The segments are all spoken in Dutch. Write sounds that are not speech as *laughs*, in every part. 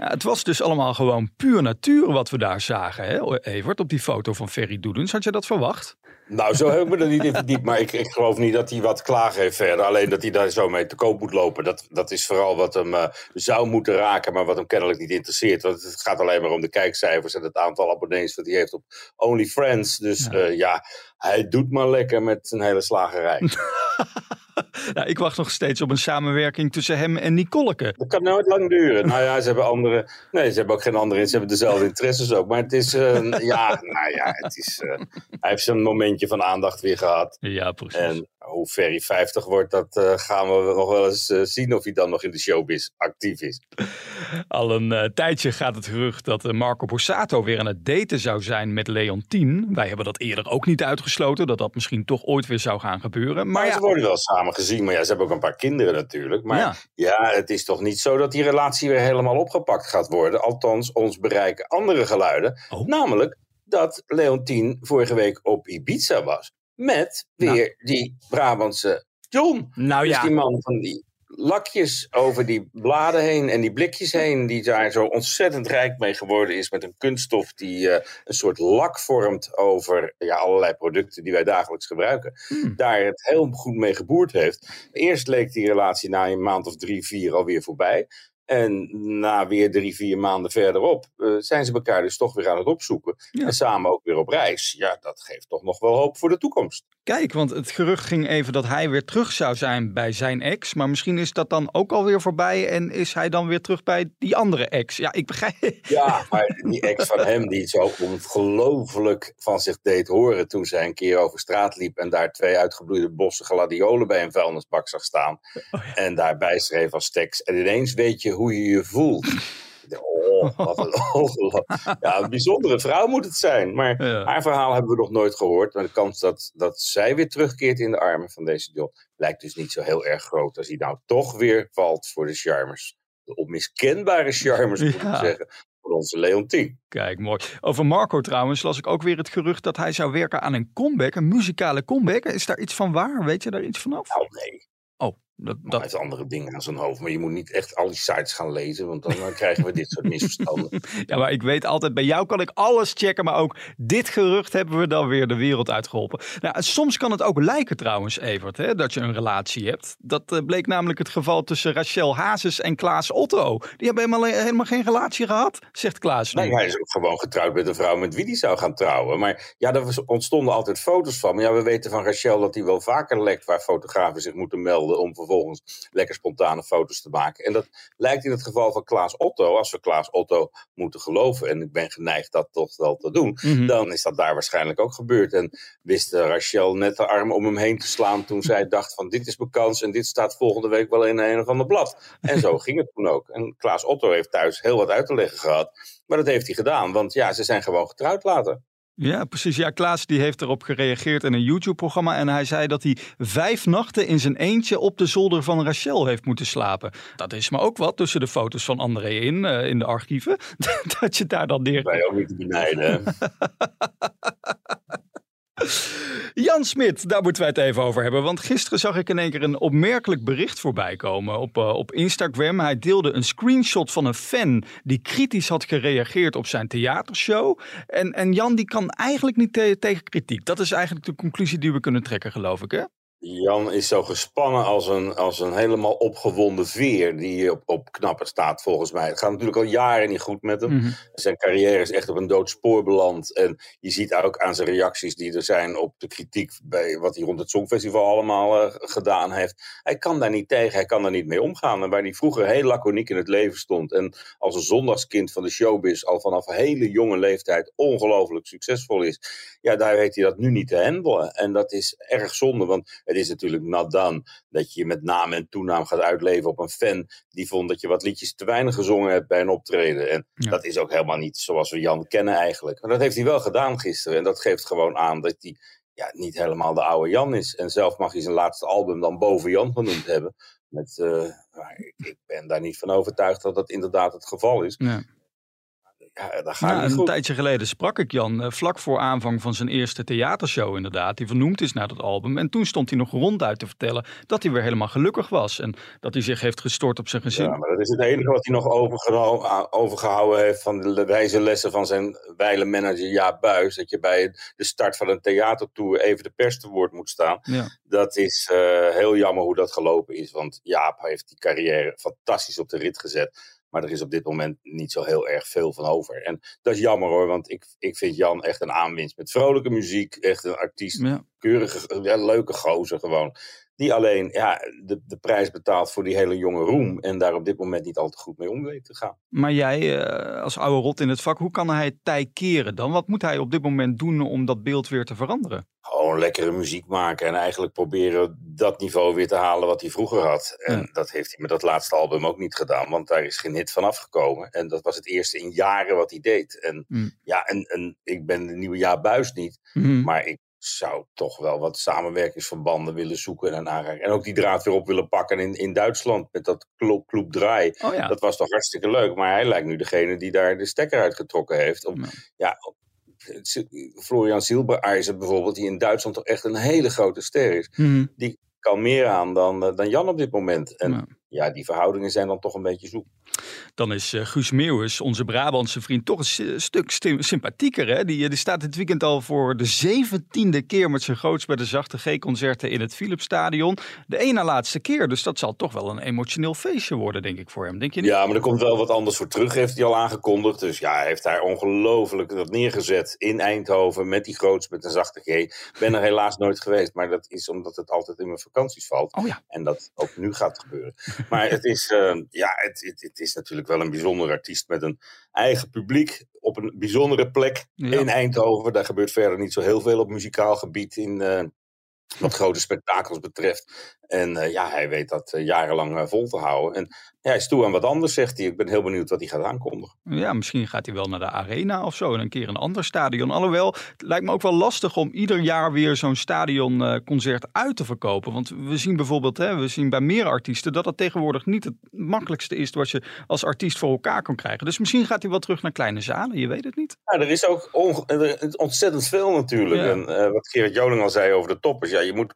Ja, het was dus allemaal gewoon puur natuur wat we daar zagen, hè, Evert, op die foto van Ferry Doedens. Had je dat verwacht? Nou, zo heb ik me er niet in verdiept. Maar ik, ik geloof niet dat hij wat klagen heeft verder. Alleen dat hij daar zo mee te koop moet lopen. Dat, dat is vooral wat hem uh, zou moeten raken, maar wat hem kennelijk niet interesseert. Want het gaat alleen maar om de kijkcijfers en het aantal abonnees dat hij heeft op OnlyFriends. Dus ja, uh, ja hij doet maar lekker met een hele slagerij. *laughs* *laughs* nou, ik wacht nog steeds op een samenwerking tussen hem en Nicoleke. Dat kan nooit lang duren. Nou ja, ze hebben andere. Nee, ze hebben ook geen andere. Ze hebben dezelfde *laughs* interesses ook. Maar het is. Uh, ja, nou ja, het is. Uh, hij heeft zijn momentje van aandacht weer gehad. Ja, precies. En hoe ver hij 50 wordt, dat uh, gaan we nog wel eens uh, zien of hij dan nog in de showbiz actief is. Al een uh, tijdje gaat het gerucht dat Marco Borsato weer aan het daten zou zijn met Leontien. Wij hebben dat eerder ook niet uitgesloten, dat dat misschien toch ooit weer zou gaan gebeuren. Maar, ja, ze worden wel samen gezien, maar ja, ze hebben ook een paar kinderen natuurlijk. Maar ja. ja, het is toch niet zo dat die relatie weer helemaal opgepakt gaat worden. Althans, ons bereiken andere geluiden. Oh. Namelijk dat Leontien vorige week op Ibiza was. Met weer nou. die Brabantse John. Nou dus ja. die man van die lakjes over die bladen heen en die blikjes heen. Die daar zo ontzettend rijk mee geworden is. Met een kunststof die uh, een soort lak vormt over ja, allerlei producten die wij dagelijks gebruiken. Hmm. Daar het heel goed mee geboerd heeft. Eerst leek die relatie na een maand of drie, vier alweer voorbij. En na weer drie, vier maanden verderop uh, zijn ze elkaar dus toch weer aan het opzoeken. Ja. En samen ook weer op reis. Ja, dat geeft toch nog wel hoop voor de toekomst. Kijk, want het gerucht ging even dat hij weer terug zou zijn bij zijn ex. Maar misschien is dat dan ook alweer voorbij en is hij dan weer terug bij die andere ex. Ja, ik begrijp. *laughs* Ja, maar die ex van hem die zo ongelooflijk van zich deed horen toen zij een keer over straat liep en daar twee uitgebloeide bossen gladiolen bij een vuilnisbak zag staan. Oh ja. En daarbij schreef als tekst. En ineens weet je hoe je je voelt. Oh, wat een *laughs* Ja, een bijzondere vrouw moet het zijn. Maar ja. haar verhaal hebben we nog nooit gehoord. Maar de kans dat, dat zij weer terugkeert in de armen van deze John lijkt dus niet zo heel erg groot. Als hij nou toch weer valt voor de charmers. De onmiskenbare charmers, moet ja. ik zeggen. Van onze Leontien. Kijk, mooi. Over Marco trouwens las ik ook weer het gerucht dat hij zou werken aan een comeback, een muzikale comeback. Is daar iets van waar? Weet je daar iets vanaf? Nou, nee. Oh, dat, dat... Hij heeft andere dingen aan zijn hoofd. Maar je moet niet echt al die sites gaan lezen, want dan, dan krijgen we dit soort *laughs* misverstanden. ja, maar ik weet altijd, bij jou kan ik alles checken. Maar ook dit gerucht hebben we dan weer de wereld uitgeholpen. Nou, soms kan het ook lijken trouwens, Evert, hè, dat je een relatie hebt. Dat uh, bleek namelijk het geval tussen Rachel Hazes en Klaas Otto. Die hebben helemaal, helemaal geen relatie gehad, zegt Klaas. Nu. Nee, hij is ook gewoon getrouwd met een vrouw met wie hij zou gaan trouwen. Maar ja, er ontstonden altijd foto's van. Maar ja, we weten van Rachel dat hij wel vaker lekt waar fotografen zich moeten melden om vervolgens lekker spontane foto's te maken. En dat lijkt in het geval van Klaas Otto, als we Klaas Otto moeten geloven, en ik ben geneigd dat toch wel te doen, mm -hmm. dan is dat daar waarschijnlijk ook gebeurd. En wist Rachel net de arm om hem heen te slaan toen zij *laughs* dacht van dit is mijn kans en dit staat volgende week wel in een of ander blad. En zo ging het toen ook. En Klaas Otto heeft thuis heel wat uit te leggen gehad, maar dat heeft hij gedaan, want ja, ze zijn gewoon getrouwd later. Ja, precies. Ja, Klaas die heeft erop gereageerd in een YouTube-programma. En hij zei dat hij vijf nachten in zijn eentje op de zolder van Rachel heeft moeten slapen. Dat is maar ook wat tussen de foto's van André in, uh, in de archieven. *laughs* dat je daar dan neer... Wij ook niet te benijden. *laughs* Jan Smit, daar moeten wij het even over hebben. Want gisteren zag ik in één keer een opmerkelijk bericht voorbij komen op, uh, op Instagram. Hij deelde een screenshot van een fan die kritisch had gereageerd op zijn theatershow. En, en Jan die kan eigenlijk niet te tegen kritiek. Dat is eigenlijk de conclusie die we kunnen trekken, geloof ik, hè? Jan is zo gespannen als een, als een helemaal opgewonden veer die op, op knappen staat, volgens mij. Het gaat natuurlijk al jaren niet goed met hem. Mm-hmm. Zijn carrière is echt op een dood spoor beland. En je ziet ook aan zijn reacties die er zijn op de kritiek bij wat hij rond het Songfestival allemaal uh, gedaan heeft. Hij kan daar niet tegen, hij kan daar niet mee omgaan. En waar hij vroeger heel laconiek in het leven stond en als een zondagskind van de showbiz al vanaf een hele jonge leeftijd ongelooflijk succesvol is. Ja, daar weet hij dat nu niet te handelen. En dat is erg zonde, want het is natuurlijk not done dat je met naam en toenaam gaat uitleven op een fan die vond dat je wat liedjes te weinig gezongen hebt bij een optreden. En ja. dat is ook helemaal niet zoals we Jan kennen eigenlijk. Maar dat heeft hij wel gedaan gisteren. En dat geeft gewoon aan dat hij ja, niet helemaal de oude Jan is. En zelf mag hij zijn laatste album dan boven Jan genoemd hebben. Met, uh, ik ben daar niet van overtuigd dat dat inderdaad het geval is. Ja. Ja, niet een goed. tijdje geleden sprak ik Jan eh, vlak voor aanvang van zijn eerste theatershow inderdaad. Die vernoemd is naar dat album. En toen stond hij nog ronduit te vertellen dat hij weer helemaal gelukkig was. En dat hij zich heeft gestort op zijn gezin. Ja, maar dat is het enige wat hij nog overgeno- overgehouden heeft van de wijze lessen van zijn wijle manager Jaap Buis. Dat je bij de start van een theatertour even de pers te woord moet staan. Ja. Dat is eh, heel jammer hoe dat gelopen is. Want Jaap heeft die carrière fantastisch op de rit gezet. Maar er is op dit moment niet zo heel erg veel van over. En dat is jammer hoor, want ik, ik vind Jan echt een aanwinst. Met vrolijke muziek, echt een artiest. Ja. Keurige, ja, leuke gozer gewoon. Die alleen ja, de, de prijs betaalt voor die hele jonge roem. En daar op dit moment niet al te goed mee om weet te gaan. Maar jij eh, als oude rot in het vak, hoe kan hij het tij keren dan? Wat moet hij op dit moment doen om dat beeld weer te veranderen? Gewoon lekkere muziek maken en eigenlijk proberen dat niveau weer te halen wat hij vroeger had. En Ja. dat heeft hij met dat laatste album ook niet gedaan, want daar is geen hit van afgekomen. En dat was het eerste in jaren wat hij deed. En Mm. ja, en, en ik ben de nieuwe jaar buis niet, Mhm. maar ik zou toch wel wat samenwerkingsverbanden willen zoeken en aanraken. En ook die draad weer op willen pakken in, in Duitsland met dat Club, Club Draai. Oh ja. Dat was toch hartstikke leuk, maar hij lijkt nu degene die daar de stekker uitgetrokken heeft. Om, Ja. ja, Florian Silbereisen bijvoorbeeld, die in Duitsland toch echt een hele grote ster is. Mhm. Die kan meer aan dan, eh, dan Jan op dit moment. En Ja. Ja. die verhoudingen zijn dan toch een beetje zoek. Dan is eh, Guus Meeuwis, onze Brabantse vriend, toch een s- stuk sympathieker. Hè? Die, eh, die staat dit weekend al voor de zeventiende keer met zijn groots bij de Zachte G-concerten in het Philipsstadion. De ene laatste keer, dus dat zal toch wel een emotioneel feestje worden, denk ik, voor hem. Denk je niet? Ja, maar er komt wel wat anders voor terug, heeft hij al aangekondigd. Dus ja, hij heeft daar ongelooflijk dat neergezet in Eindhoven met die groots met een zachte G. Ik ben er helaas nooit geweest, maar dat is omdat het altijd in mijn vakanties valt. Oh ja. En dat ook nu gaat gebeuren. *laughs* Maar het is, eh, ja, het, het, het is natuurlijk wel een bijzonder artiest met een eigen publiek op een bijzondere plek Ja. in Eindhoven. Daar gebeurt verder niet zo heel veel op muzikaal gebied in eh, wat grote spektakels betreft. En eh, ja, hij weet dat eh, jarenlang eh, vol te houden. En ja, hij is toe aan wat anders, zegt hij. Ik ben heel benieuwd wat hij gaat aankondigen. Ja, misschien gaat hij wel naar de arena of zo en een keer een ander stadion. Alhoewel, het lijkt me ook wel lastig om ieder jaar weer zo'n stadionconcert uit te verkopen. Want we zien bijvoorbeeld, hè, we zien bij meer artiesten dat dat tegenwoordig niet het makkelijkste is wat je als artiest voor elkaar kan krijgen. Dus misschien gaat hij wel terug naar kleine zalen, je weet het niet. Ja, er is ook er is ontzettend veel natuurlijk. Ja. En wat Gerrit Joling al zei over de toppers. Ja, je moet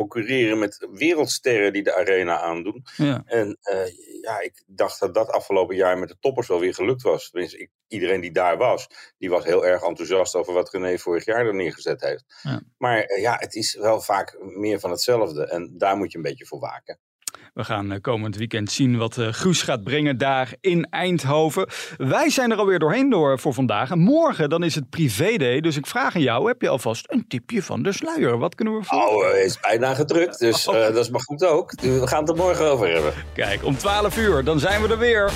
concurreren met wereldsterren die de arena aandoen. Ja. En eh, ja, ik dacht dat dat afgelopen jaar met de toppers wel weer gelukt was. Tenminste, ik, iedereen die daar was, die was heel erg enthousiast over wat René vorig jaar er neergezet heeft. Ja. Maar eh, ja, het is wel vaak meer van hetzelfde. En daar moet je een beetje voor waken. We gaan eh, komend weekend zien wat eh, Guus gaat brengen daar in Eindhoven. Wij zijn er alweer doorheen door voor vandaag. En morgen dan is het privé-day. Dus ik vraag aan jou, heb je alvast een tipje van de sluier? Wat kunnen we voor? Oh, hij is bijna gedrukt, dus *laughs* eh, dat is maar goed ook. We gaan het er morgen over hebben. Kijk, om 12 uur, dan zijn we er weer.